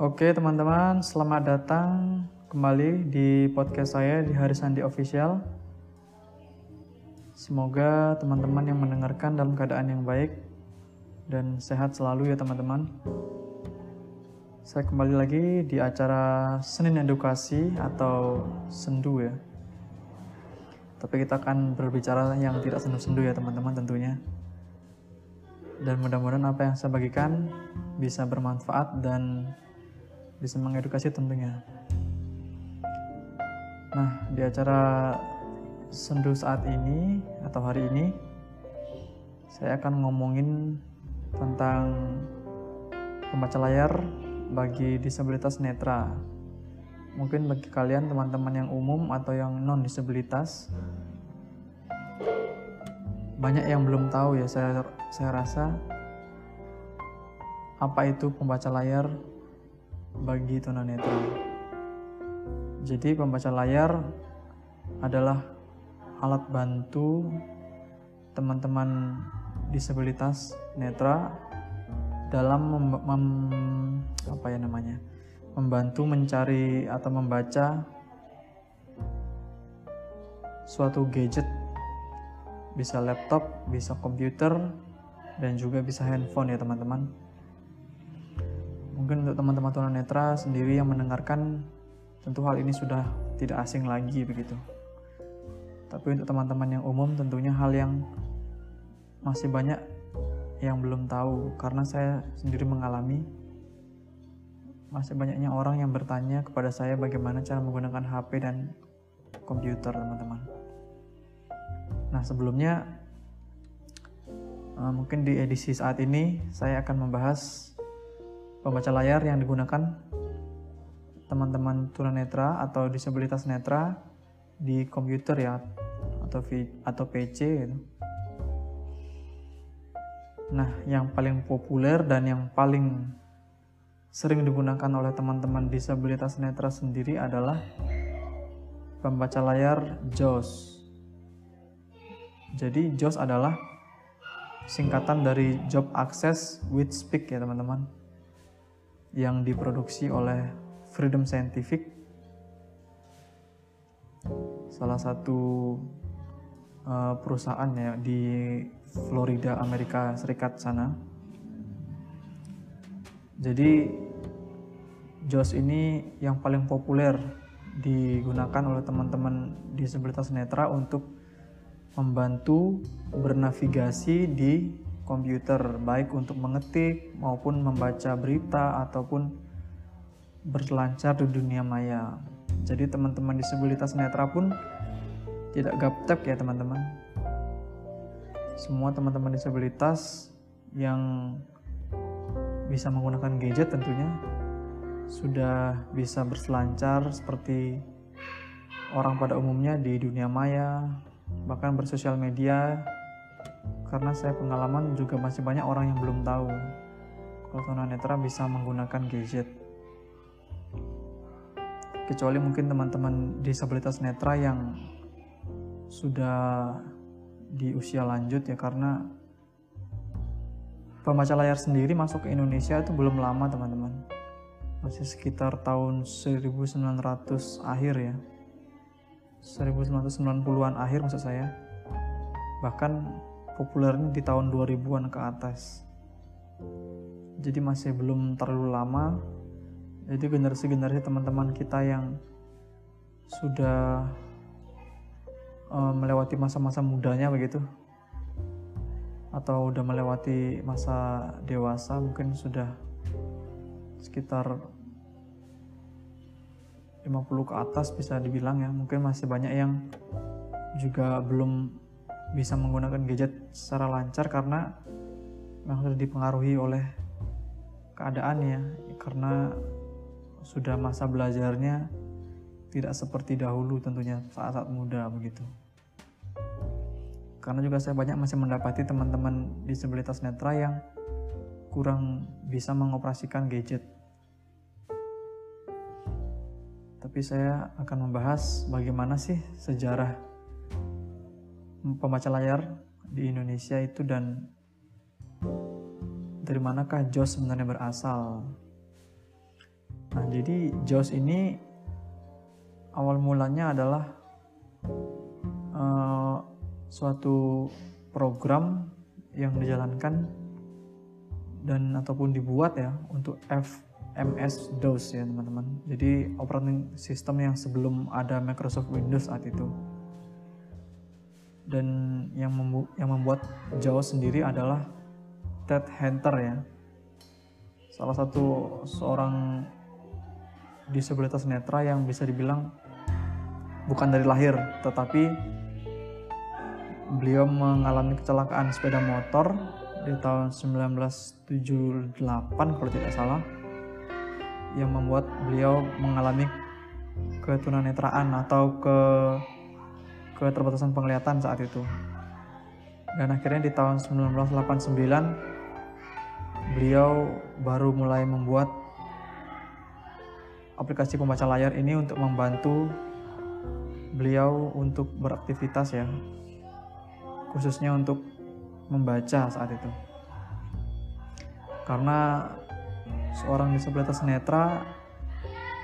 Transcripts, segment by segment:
Oke teman-teman, selamat datang kembali di podcast saya di Hari Sandi Official. Semoga teman-teman yang mendengarkan dalam keadaan yang baik dan sehat selalu ya teman-teman. Saya kembali lagi di acara Senin Edukasi atau Sendu ya. Tapi kita akan berbicara yang tidak sendu-sendu ya teman-teman tentunya. Dan mudah-mudahan apa yang saya bagikan bisa bermanfaat dan bisa mengedukasi tentunya. Nah, di acara sendu saat ini atau hari ini saya akan ngomongin tentang pembaca layar bagi disabilitas netra. Mungkin bagi kalian teman-teman yang umum atau yang non disabilitas banyak yang belum tahu ya saya saya rasa apa itu pembaca layar bagi tunanetra. Jadi pembaca layar adalah alat bantu teman-teman disabilitas netra dalam mem, mem, apa ya namanya membantu mencari atau membaca suatu gadget bisa laptop, bisa komputer, dan juga bisa handphone ya teman-teman. Mungkin untuk teman-teman tunanetra sendiri yang mendengarkan, tentu hal ini sudah tidak asing lagi begitu. Tapi untuk teman-teman yang umum tentunya hal yang masih banyak yang belum tahu karena saya sendiri mengalami masih banyaknya orang yang bertanya kepada saya bagaimana cara menggunakan HP dan komputer teman-teman. Nah, sebelumnya uh, mungkin di edisi saat ini saya akan membahas pembaca layar yang digunakan teman-teman tunanetra atau disabilitas netra di komputer ya atau atau PC gitu. Nah, yang paling populer dan yang paling sering digunakan oleh teman-teman disabilitas netra sendiri adalah pembaca layar JOS jadi JOS adalah singkatan dari Job Access with Speak ya teman-teman. Yang diproduksi oleh Freedom Scientific. Salah satu uh, perusahaan ya di Florida, Amerika Serikat sana. Jadi JOS ini yang paling populer digunakan oleh teman-teman disabilitas netra untuk membantu bernavigasi di komputer baik untuk mengetik maupun membaca berita ataupun berselancar di dunia maya. Jadi teman-teman disabilitas netra pun tidak gaptek ya teman-teman. Semua teman-teman disabilitas yang bisa menggunakan gadget tentunya sudah bisa berselancar seperti orang pada umumnya di dunia maya, bahkan bersosial media karena saya pengalaman juga masih banyak orang yang belum tahu kalau tunanetra bisa menggunakan gadget. Kecuali mungkin teman-teman disabilitas netra yang sudah di usia lanjut ya karena pembaca layar sendiri masuk ke Indonesia itu belum lama teman-teman. Masih sekitar tahun 1900 akhir ya. 1990-an akhir maksud saya. Bahkan populernya di tahun 2000-an ke atas. Jadi masih belum terlalu lama. Jadi generasi-generasi teman-teman kita yang sudah uh, melewati masa-masa mudanya begitu atau udah melewati masa dewasa mungkin sudah sekitar 50 ke atas bisa dibilang ya. Mungkin masih banyak yang juga belum bisa menggunakan gadget secara lancar karena memang sudah dipengaruhi oleh keadaan ya karena sudah masa belajarnya tidak seperti dahulu tentunya saat-saat muda begitu. Karena juga saya banyak masih mendapati teman-teman disabilitas netra yang kurang bisa mengoperasikan gadget. Tapi saya akan membahas bagaimana sih sejarah pembaca layar di Indonesia itu dan dari manakah JOS sebenarnya berasal. Nah, jadi JAWS ini awal mulanya adalah uh, suatu program yang dijalankan dan ataupun dibuat ya untuk FMS DOS ya teman-teman. Jadi operating system yang sebelum ada Microsoft Windows saat itu. Dan yang, membu yang membuat JAWS sendiri adalah Ted Hunter ya. Salah satu seorang disabilitas netra yang bisa dibilang bukan dari lahir, tetapi beliau mengalami kecelakaan sepeda motor di tahun 1978 kalau tidak salah yang membuat beliau mengalami ketunanetraan atau ke keterbatasan penglihatan saat itu. Dan akhirnya di tahun 1989 beliau baru mulai membuat aplikasi pembaca layar ini untuk membantu beliau untuk beraktivitas ya khususnya untuk membaca saat itu karena seorang disabilitas netra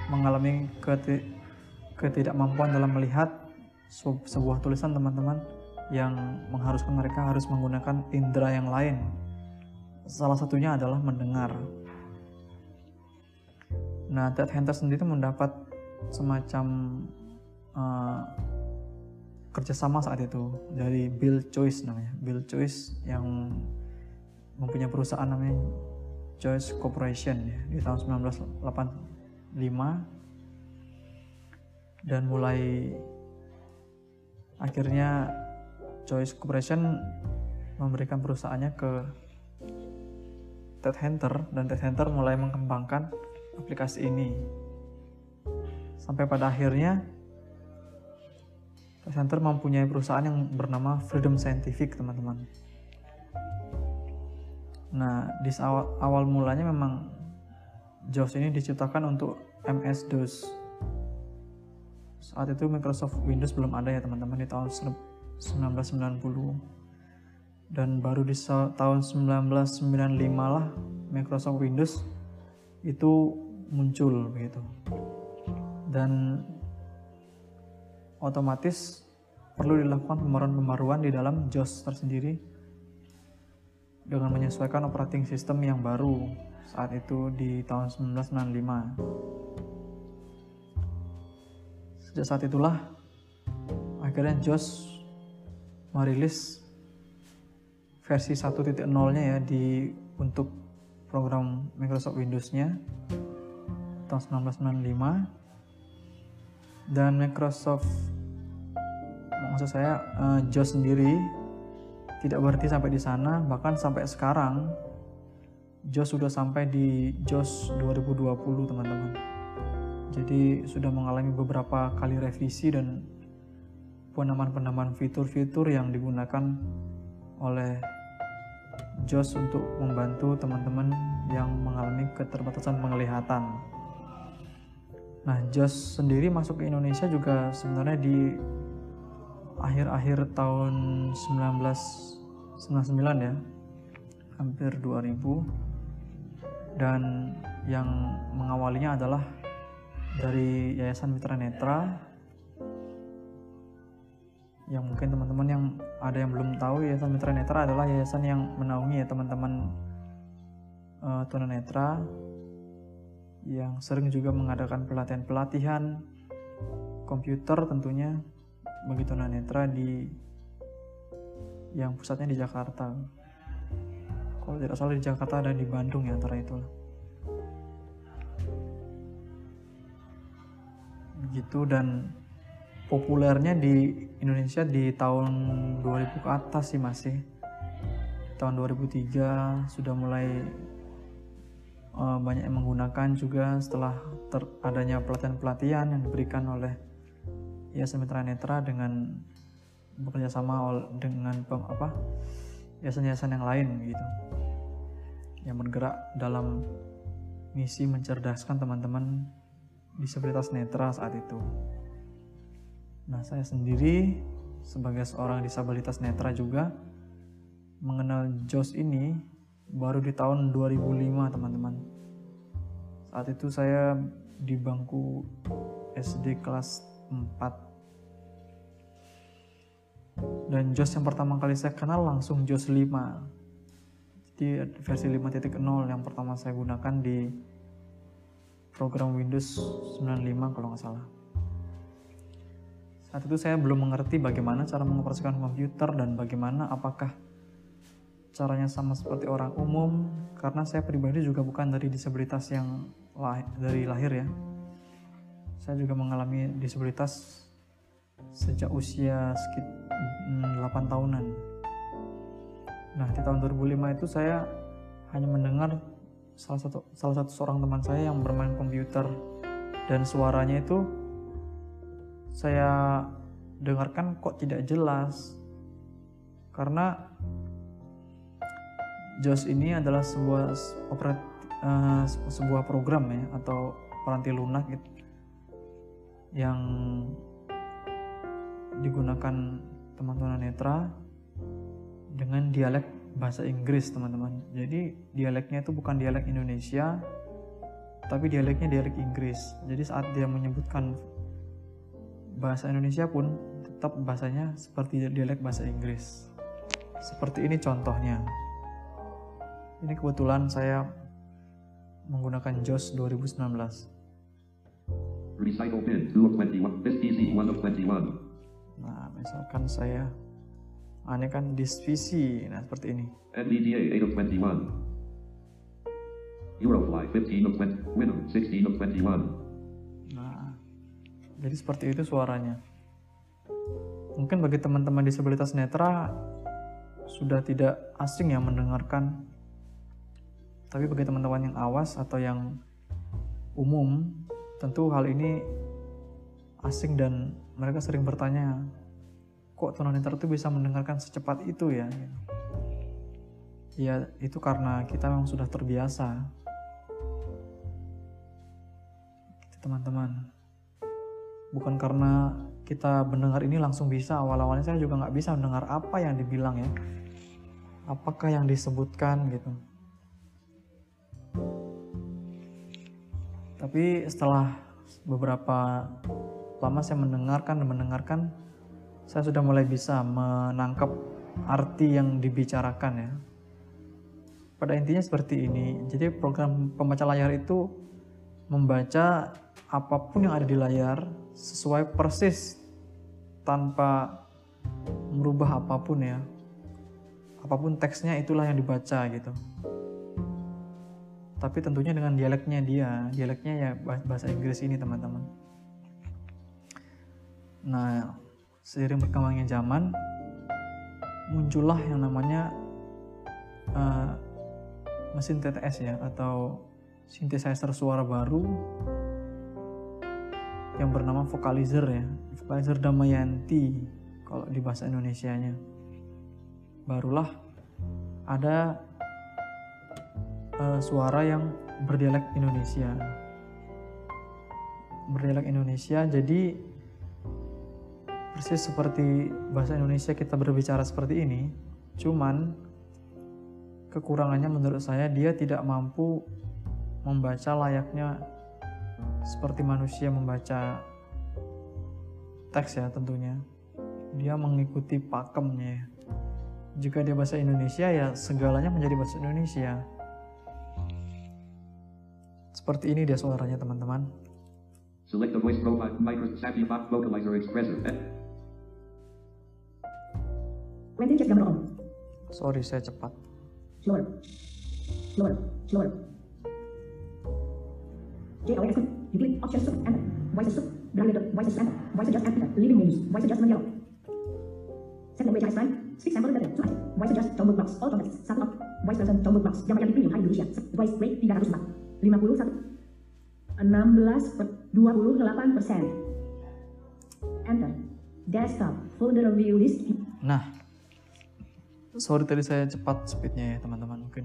mengalami ketidakmampuan dalam melihat sebuah tulisan teman-teman yang mengharuskan mereka harus menggunakan indera yang lain. Salah satunya adalah mendengar. Nah Ted Hunter sendiri mendapat semacam uh, kerjasama saat itu dari Bill Choice namanya. Bill Choice yang mempunyai perusahaan namanya Choice Corporation ya di tahun 1985 dan mulai akhirnya Choice Corporation memberikan perusahaannya ke Ted Hunter dan Ted Hunter mulai mengembangkan aplikasi ini sampai pada akhirnya Center mempunyai perusahaan yang bernama Freedom Scientific, teman-teman. Nah, di awal, awal mulanya memang JAWS ini diciptakan untuk MS-DOS. Saat itu Microsoft Windows belum ada ya teman-teman di tahun 1990. Dan baru di tahun 1995 lah Microsoft Windows itu muncul begitu. Dan otomatis perlu dilakukan pembaruan-pembaruan di dalam JOS tersendiri dengan menyesuaikan operating system yang baru saat itu di tahun 1995. Sejak saat itulah akhirnya JOS merilis versi 1.0-nya ya di untuk program Microsoft Windows-nya tahun 1995 dan Microsoft maksud saya uh, JOS sendiri tidak berhenti sampai di sana. Bahkan sampai sekarang JOS sudah sampai di JOS 2020 teman-teman jadi sudah mengalami beberapa kali revisi dan penamaan-penamaan fitur-fitur yang digunakan oleh JOS untuk membantu teman-teman yang mengalami keterbatasan penglihatan. Nah, JOS sendiri masuk ke Indonesia juga sebenarnya di akhir-akhir tahun 1999 ya, hampir 2000. Dan yang mengawalinya adalah dari Yayasan Mitra Netra yang mungkin teman-teman yang ada yang belum tahu Yayasan Mitra Netra adalah yayasan yang menaungi ya teman-teman uh, tunanetra yang sering juga mengadakan pelatihan-pelatihan komputer tentunya bagi tunanetra di yang pusatnya di Jakarta. Kalau tidak salah di Jakarta dan di Bandung ya antara itu. Begitu dan populernya di Indonesia di tahun 2000 ke atas sih masih. Tahun 2003 sudah mulai uh, banyak yang menggunakan juga setelah ter adanya pelatihan-pelatihan yang diberikan oleh Yayasan Mitra Netra dengan bekerja sama dengan pem, apa yayasan-yayasan yang lain gitu yang bergerak dalam misi mencerdaskan teman-teman disabilitas netra saat itu. Nah, saya sendiri sebagai seorang disabilitas netra juga mengenal JOS ini baru di tahun 2005 teman-teman Saat itu saya di bangku SD kelas 4. Dan JOS yang pertama kali saya kenal langsung JOS 5. Jadi versi 5.0 yang pertama saya gunakan di program Windows 95 kalau nggak salah. Saat itu saya belum mengerti bagaimana cara mengoperasikan komputer dan bagaimana apakah caranya sama seperti orang umum karena saya pribadi juga bukan dari disabilitas yang lah, dari lahir ya. Saya juga mengalami disabilitas sejak usia sekitar 8 tahunan. Nah, di tahun 2005 itu saya hanya mendengar salah satu salah satu seorang teman saya yang bermain komputer. Dan suaranya itu saya dengarkan kok tidak jelas. Karena JOS ini adalah sebuah operat uh, sebuah program ya atau peranti lunak gitu yang digunakan teman-teman netra dengan dialek bahasa Inggris teman-teman. Jadi dialeknya itu bukan dialek Indonesia, tapi dialeknya dialek Inggris. Jadi saat dia menyebutkan bahasa Indonesia pun tetap bahasanya seperti dialek bahasa Inggris. Seperti ini contohnya. Ini kebetulan saya menggunakan JOS 2019. Recycle pin 221, this PC 1 of 21. Nah, misalkan saya ini kan dispisi. Nah, seperti ini. NVDA 8 of 21. Eurofly 15 of 20. Windows 16 of 21. Nah, jadi seperti itu suaranya. Mungkin bagi teman-teman disabilitas netra sudah tidak asing ya mendengarkan. Tapi bagi teman-teman yang awas atau yang umum, tentu hal ini asing dan mereka sering bertanya, kok tunanetra itu bisa mendengarkan secepat itu ya? Ya itu karena kita memang sudah terbiasa. Gitu, teman-teman. Bukan karena kita mendengar ini langsung bisa. Awal-awalnya saya juga nggak bisa mendengar apa yang dibilang ya. Apakah yang disebutkan gitu. Tapi setelah beberapa lama saya mendengarkan dan mendengarkan saya sudah mulai bisa menangkap arti yang dibicarakan ya. Pada intinya seperti ini. Jadi program pembaca layar itu membaca apa pun yang ada di layar sesuai persis tanpa merubah apa pun ya. Apa pun teksnya itulah yang dibaca gitu. Tapi tentunya dengan dialeknya dia, dialeknya ya bahasa Inggris ini teman-teman. Nah, seiring berkembangnya zaman muncullah yang namanya uh, mesin TTS ya atau synthesizer suara baru yang bernama vocalizer ya. Vocalizer Damayanti kalau di bahasa Indonesia-nya. Barulah ada uh, suara yang berdialek Indonesia. Berdialek Indonesia jadi persis seperti bahasa Indonesia kita berbicara seperti ini, cuman kekurangannya menurut saya dia tidak mampu membaca layaknya seperti manusia membaca teks ya tentunya. Dia mengikuti pakemnya. Ya. Jika dia bahasa Indonesia ya segalanya menjadi bahasa Indonesia. Seperti ini dia suaranya teman-teman. Select the voice profile Microsoft Vocalizer Expressor. Waiting check camera on. Sorry, saya cepat. Slower. Slower. Slower. JOX You click option sub enter. Voice sub. Browser voice enter. Voice adjust enter. Living menus. Voice adjustment yellow. Set language high strength. Speak sample letter. Two. Voice adjust tombol box. All contexts. Satu up. Voice person tombol box. Yang yang dipilih Hai Indonesia. Voice rate 304. 51. 16 per 28 persen. Enter. Desktop. Folder view list. Nah, sorry tadi saya cepat speednya ya teman-teman. Mungkin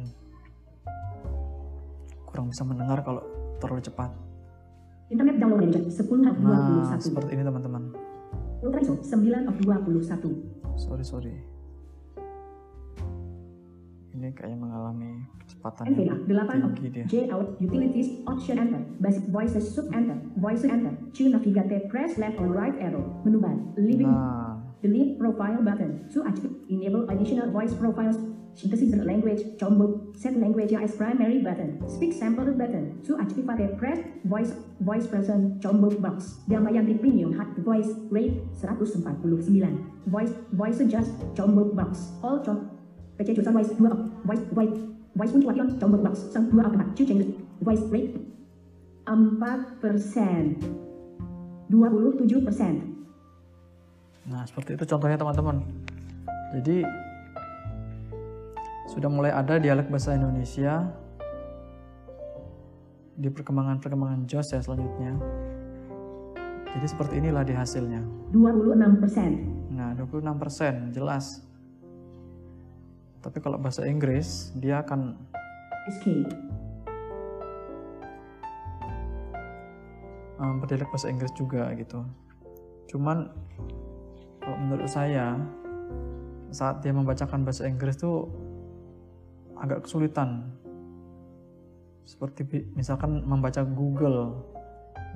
kurang bisa mendengar kalau terlalu cepat. Internet download manager 10 of 21 nah, seperti ini teman-teman. Ultra ISO 9 of 21 sorry sorry. Ini kayak mengalami kecepatannya NVDA 8 tinggi dia. J out utilities option enter basic voices sub enter voice enter to navigate press left or right arrow menu bar living. Nah, delete profile button to enable additional voice profiles synthesis language combo set language as primary button speak sample button to activate press voice voice person combo box. Damayanti premium hard voice rate 149 voice voice adjust combo box. All com PC jurusan voice 2 up voice voice voice puntuation combo box. Sang 2 up to change voice rate 4 persen. 27 persen Nah, seperti itu contohnya teman-teman. Jadi sudah mulai ada dialek bahasa Indonesia di perkembangan-perkembangan JOS ya selanjutnya. Jadi seperti inilah di hasilnya. 26 persen Nah, 26% jelas. Tapi kalau bahasa Inggris, dia akan escape um, berdialek bahasa Inggris juga gitu. Cuman kalau menurut saya saat dia membacakan bahasa Inggris tuh agak kesulitan. Seperti misalkan membaca Google,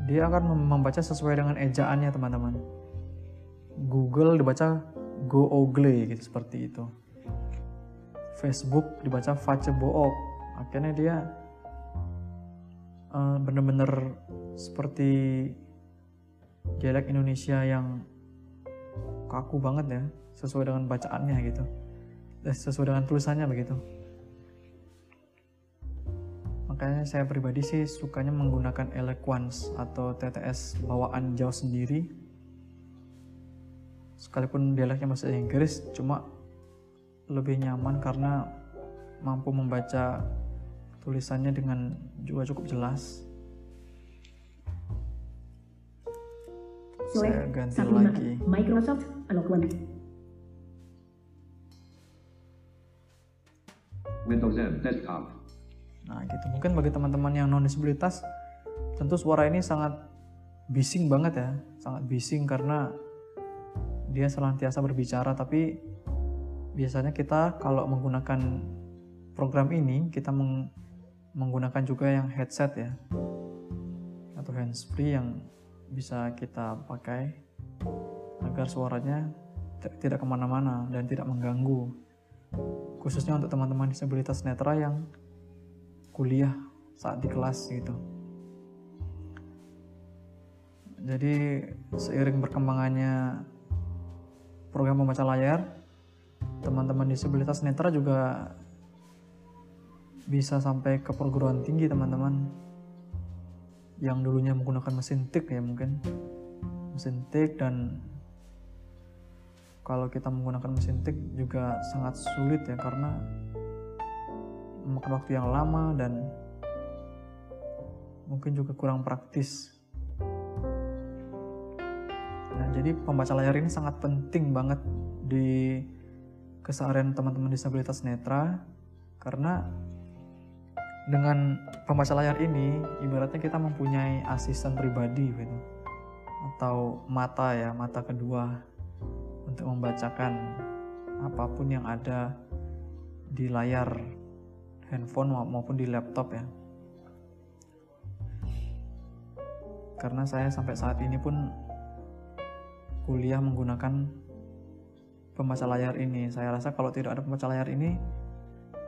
dia akan mem- membaca sesuai dengan ejaannya teman-teman. Google dibaca Go Ogle gitu seperti itu. Facebook dibaca Facebook. Akhirnya dia bener-bener seperti dialek Indonesia yang kaku banget ya sesuai dengan bacaannya gitu Eh, sesuai dengan tulisannya begitu makanya saya pribadi sih sukanya menggunakan Eloquence atau TTS bawaan Jawa sendiri sekalipun dialeknya bahasa Inggris cuma lebih nyaman karena mampu membaca tulisannya dengan juga cukup jelas Saya ganti 15. lagi. Microsoft Eloquent. Windows N desktop. Nah gitu mungkin bagi teman-teman yang non disabilitas tentu suara ini sangat bising banget ya, sangat bising karena dia senantiasa berbicara tapi biasanya kita kalau menggunakan program ini kita meng- menggunakan juga yang headset ya atau handsfree yang bisa kita pakai agar suaranya tidak ke mana-mana dan tidak mengganggu. Khususnya untuk teman-teman disabilitas netra yang kuliah saat di kelas gitu. Jadi seiring berkembangannya program pembaca layar, teman-teman disabilitas netra juga bisa sampai ke perguruan tinggi teman-teman. Yang dulunya menggunakan mesin tik ya mungkin. Mesin tik dan kalau kita menggunakan mesin tik juga sangat sulit ya karena memakan waktu yang lama dan mungkin juga kurang praktis. Nah, jadi pembaca layar ini sangat penting banget di keseharian teman-teman disabilitas netra karena dengan pembaca layar ini ibaratnya kita mempunyai asisten pribadi gitu atau mata ya mata kedua untuk membacakan apa pun yang ada di layar handphone maupun di laptop ya. Karena saya sampai saat ini pun kuliah menggunakan pembaca layar ini. Saya rasa kalau tidak ada pembaca layar ini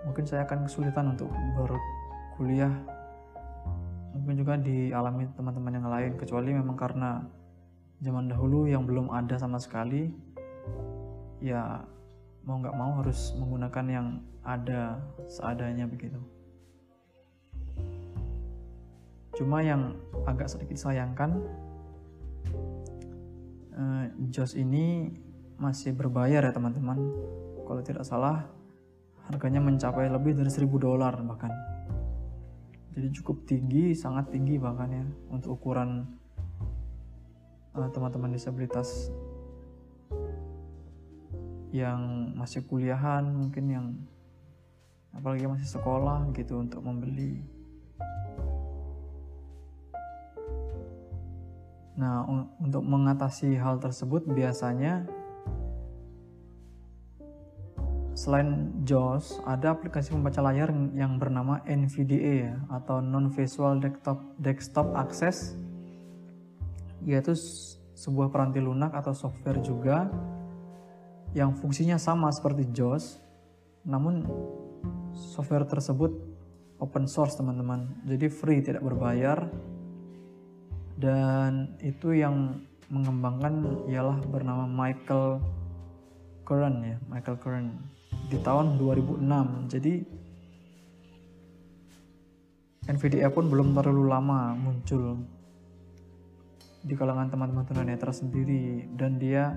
mungkin saya akan kesulitan untuk berkuliah mungkin juga dialami teman-teman yang lain kecuali memang karena zaman dahulu yang belum ada sama sekali ya mau nggak mau harus menggunakan yang ada seadanya begitu. Cuma yang agak sedikit sayangkan eh, JOS ini masih berbayar ya teman-teman. Kalau tidak salah harganya mencapai lebih dari 1000 dolar bahkan. Jadi cukup tinggi sangat tinggi bahkan ya untuk ukuran eh, teman-teman disabilitas yang masih kuliahan mungkin yang apalagi masih sekolah gitu untuk membeli. Nah un- untuk mengatasi hal tersebut biasanya selain JAWS, ada aplikasi pembaca layar yang bernama NVDA ya, atau Non Visual Desktop Desktop Access, yaitu sebuah peranti lunak atau software juga yang fungsinya sama seperti JAWS, namun software tersebut open source teman-teman, jadi free tidak berbayar. Dan itu yang mengembangkan ialah bernama Michael Curran ya, Michael Curran di tahun 2006. Jadi NVDA pun belum terlalu lama muncul di kalangan teman-teman tunanetra sendiri. Dan dia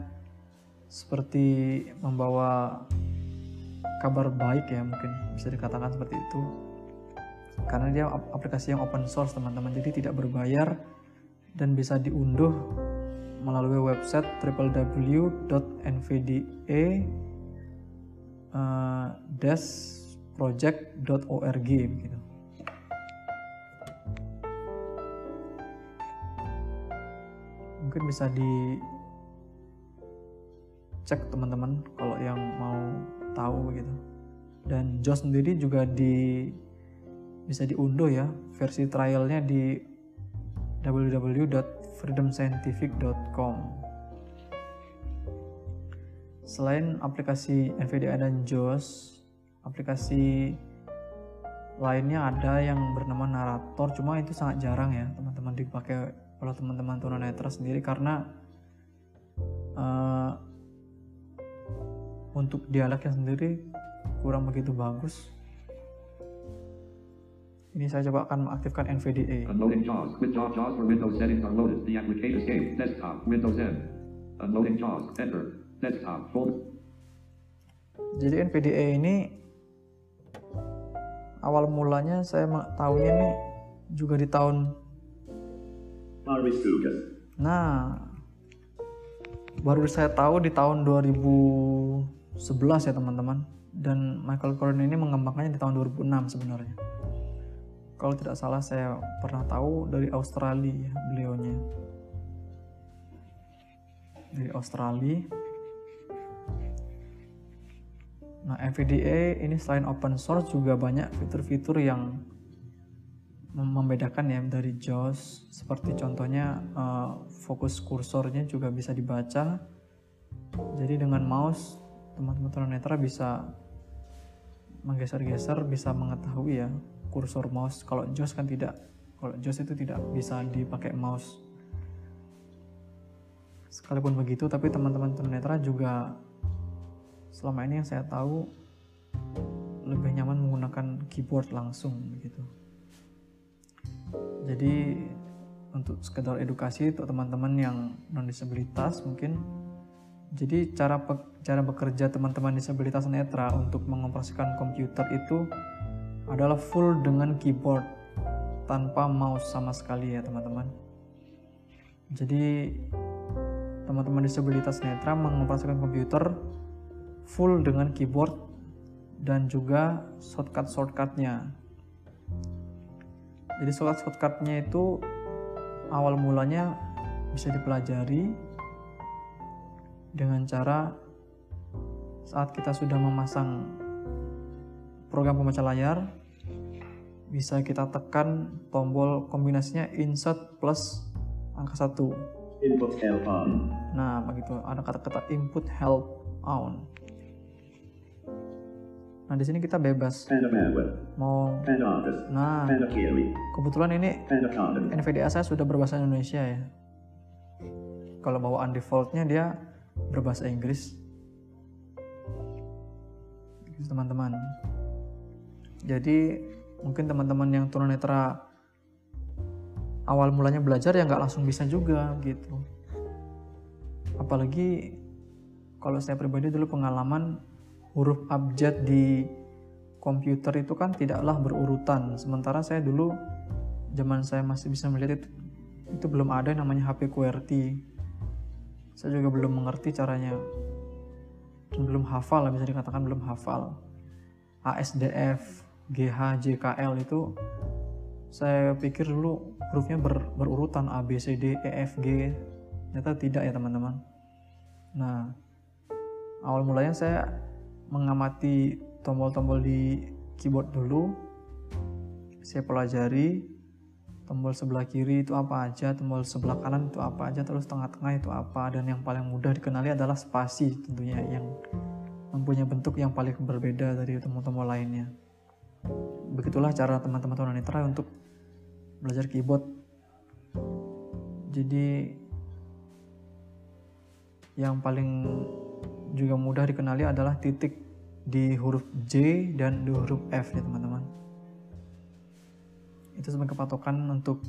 seperti membawa kabar baik ya mungkin bisa dikatakan seperti itu karena dia aplikasi yang open source teman-teman jadi tidak berbayar dan bisa diunduh melalui website www.nvda-project.org gitu. Mungkin bisa dicek teman-teman kalau yang mau tahu gitu. Dan JOS sendiri juga di bisa diunduh ya versi trialnya di www.freedomscientific.com Selain aplikasi NVDA dan JOS, aplikasi lainnya ada yang bernama Narator, cuma itu sangat jarang ya teman-teman dipakai oleh teman-teman tunanetra sendiri karena uh, untuk dialeknya sendiri kurang begitu bagus ini saya coba akan mengaktifkan NVDA. Unloading JAWS. Quit JAWS. JAWS for Windows settings unloaded. The application escape. Desktop. Windows N. Unloading JAWS. Enter. Desktop. Folder. Jadi NVDA ini awal mulanya saya tahunya nih juga di tahun Nah, baru saya tahu di tahun 2011 ya teman-teman. Dan Michael Corrin ini mengembangkannya di tahun 2006 sebenarnya. Kalau tidak salah saya pernah tahu dari Australia beliaunya. Dari Australia. Nah NVDA ini selain open source juga banyak fitur-fitur yang membedakan ya dari JAWS. Seperti contohnya uh, fokus kursornya juga bisa dibaca. Jadi dengan mouse teman-teman tunanetra bisa menggeser-geser bisa mengetahui ya kursor mouse. Kalau JOS kan tidak. Kalau JOS itu tidak bisa dipakai mouse. Sekalipun begitu tapi teman-teman tunanetra juga selama ini yang saya tahu lebih nyaman menggunakan keyboard langsung begitu jadi untuk sekedar edukasi untuk teman-teman yang non disabilitas mungkin jadi cara cara bekerja teman-teman disabilitas netra untuk mengoperasikan komputer itu adalah full dengan keyboard tanpa mouse sama sekali ya teman-teman. Jadi teman-teman disabilitas netra mengoperasikan komputer full dengan keyboard dan juga shortcut-shortcutnya jadi shortcut-shortcutnya itu awal mulanya bisa dipelajari dengan cara saat kita sudah memasang program pembaca layar bisa kita tekan tombol kombinasinya insert plus angka satu. Input help on. Nah, begitu ada kata-kata input help on. Nah, di sini kita bebas mau. Nah, kebetulan ini. NVDA saya sudah berbahasa Indonesia ya. Kalau bawaan defaultnya dia berbahasa Inggris. Teman-teman. Jadi mungkin teman-teman yang tunanetra awal mulanya belajar ya nggak langsung bisa juga gitu apalagi kalau saya pribadi dulu pengalaman huruf abjad di komputer itu kan tidaklah berurutan sementara saya dulu zaman saya masih bisa melihat itu itu belum ada yang namanya HP QWERTY saya juga belum mengerti caranya belum hafal lah bisa dikatakan belum hafal ASDF GH, JKL itu saya pikir dulu hurufnya ber, berurutan A, B, C, D, E, F, G. Ternyata tidak ya teman-teman. Nah, awal mulanya saya mengamati tombol-tombol di keyboard dulu saya pelajari tombol sebelah kiri itu apa aja tombol sebelah kanan itu apa aja terus tengah-tengah itu apa dan yang paling mudah dikenali adalah spasi tentunya yang mempunyai bentuk yang paling berbeda dari tombol-tombol lainnya. Begitulah cara teman-teman tunanetra untuk belajar keyboard. Jadi yang paling juga mudah dikenali adalah titik di huruf J dan di huruf F ya teman-teman itu sebagai patokan untuk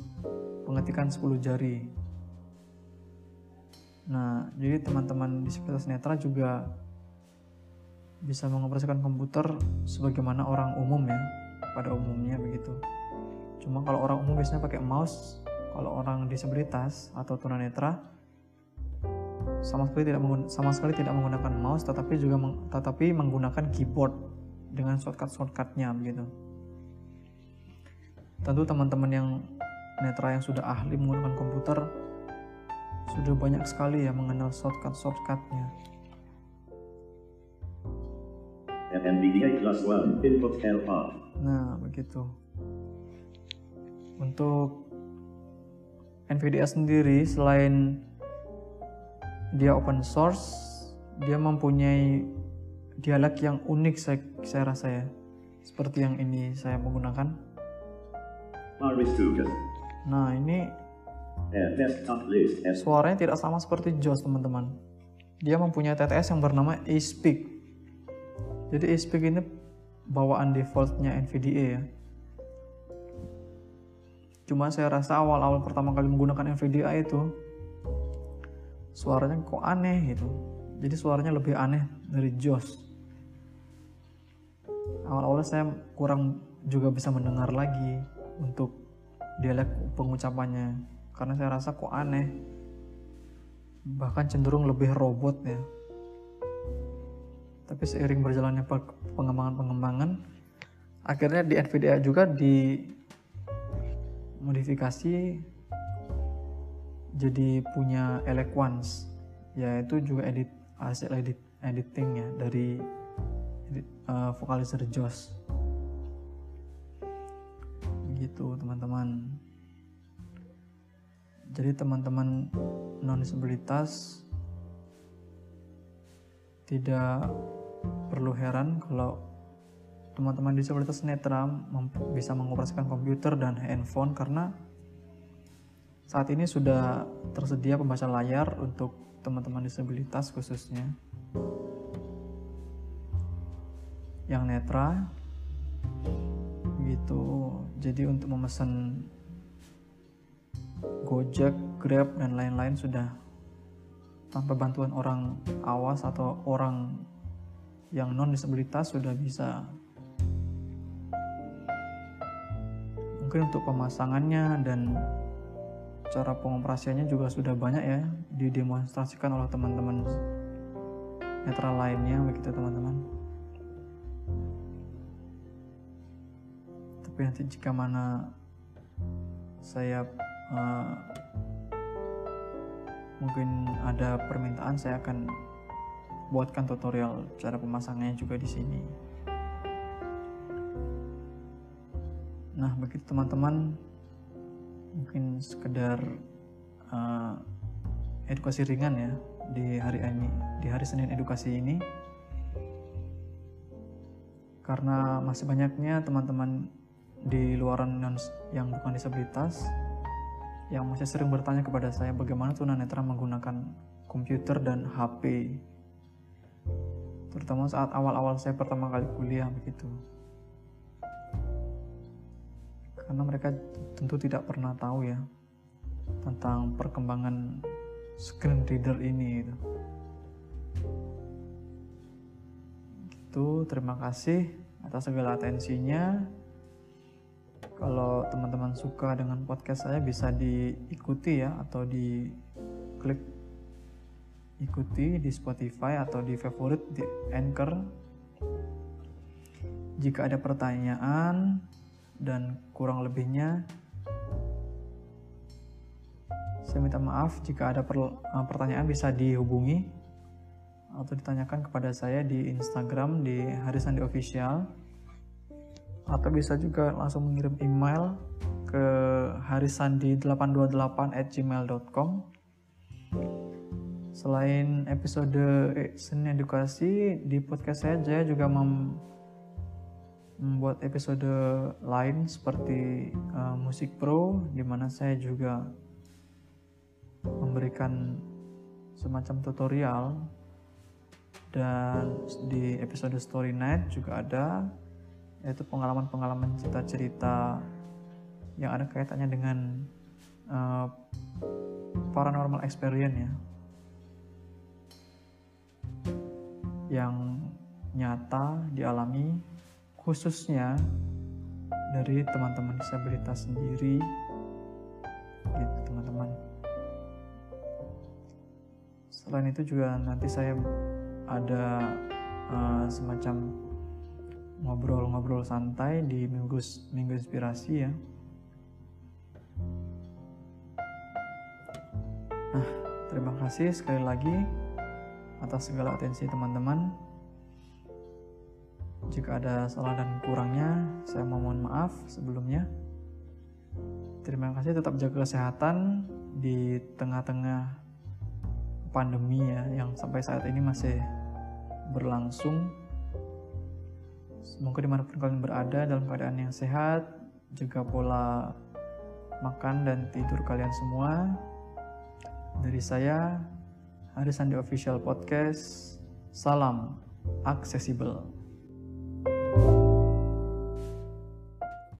pengetikan 10 jari. Nah jadi teman-teman disabilitas netra juga bisa mengoperasikan komputer sebagaimana orang umum ya pada umumnya begitu. Cuma kalau orang umum biasanya pakai mouse kalau orang disabilitas atau tunanetra sama sekali tidak sama sekali tidak menggunakan mouse tetapi juga meng, tetapi menggunakan keyboard dengan shortcut shortcutnya begitu tentu teman-teman yang netra yang sudah ahli menggunakan komputer sudah banyak sekali ya mengenal shortcut shortcutnya. NVDA plus 1 input LR nah begitu. Untuk NVDA sendiri selain dia open source dia mempunyai dialek yang unik saya, saya rasa ya seperti yang ini saya menggunakan Nah ini suaranya tidak sama seperti JOS teman-teman. Dia mempunyai TTS yang bernama eSpeak. Jadi eSpeak ini bawaan defaultnya NVDA ya. Cuma saya rasa awal-awal pertama kali menggunakan NVDA itu suaranya kok aneh gitu. Jadi suaranya lebih aneh dari Joss awal-awalnya saya kurang juga bisa mendengar lagi untuk dialek pengucapannya. Karena saya rasa kok aneh. Bahkan cenderung lebih robot ya. Tapi seiring berjalannya pengembangan-pengembangan akhirnya di NVIDIA juga di modifikasi jadi punya Eloquence yaitu juga edit hasil edit editing ya dari edit, uh, vokalizer Josh gitu teman-teman. Jadi teman-teman non disabilitas tidak perlu heran kalau teman-teman disabilitas netra bisa mengoperasikan komputer dan handphone karena saat ini sudah tersedia pembaca layar untuk teman-teman disabilitas khususnya. Yang netra gitu jadi untuk memesan Gojek, Grab dan lain-lain sudah tanpa bantuan orang awas atau orang yang non disabilitas sudah bisa. Mungkin untuk pemasangannya dan cara pengoperasiannya juga sudah banyak ya didemonstrasikan oleh teman-teman netral lainnya begitu teman-teman nanti jika mana saya uh, mungkin ada permintaan saya akan buatkan tutorial cara pemasangannya juga di sini. Nah begitu teman-teman. Mungkin sekedar uh, edukasi ringan ya di hari ini di hari Senin edukasi ini. Karena masih banyaknya teman-teman di luaran yang bukan disabilitas yang masih sering bertanya kepada saya bagaimana tunanetra menggunakan komputer dan HP terutama saat awal-awal saya pertama kali kuliah begitu karena mereka tentu tidak pernah tahu ya tentang perkembangan screen reader ini gitu. Gitu, terima kasih atas segala atensinya. Kalau teman-teman suka dengan podcast saya bisa diikuti ya atau di klik ikuti di Spotify atau di favorit di Anchor. Jika ada pertanyaan dan kurang lebihnya saya minta maaf. Jika ada uh, pertanyaan bisa dihubungi atau ditanyakan kepada saya di Instagram di Harisandi Official atau bisa juga langsung mengirim email ke harisandi828 at gmail.com Selain episode seni edukasi di podcast saya, saya juga mem membuat episode lain seperti uh, musik pro, di mana saya juga memberikan semacam tutorial. Dan di episode story night juga ada yaitu pengalaman-pengalaman cerita-cerita yang ada kaitannya dengan uh, paranormal experience ya. Yang nyata dialami khususnya dari teman-teman disabilitas sendiri. Gitu teman-teman. Selain itu juga nanti saya ada uh, semacam ngobrol-ngobrol santai di minggu minggu inspirasi ya nah terima kasih sekali lagi atas segala atensi teman-teman. Jika ada salah dan kurangnya, saya mohon maaf sebelumnya. Terima kasih tetap jaga kesehatan di tengah-tengah pandemi ya yang sampai saat ini masih berlangsung. Semoga di mana pun kalian berada dalam keadaan yang sehat, jaga pola makan dan tidur kalian semua. Dari saya, Harisandi Official Podcast. Salam aksesibel.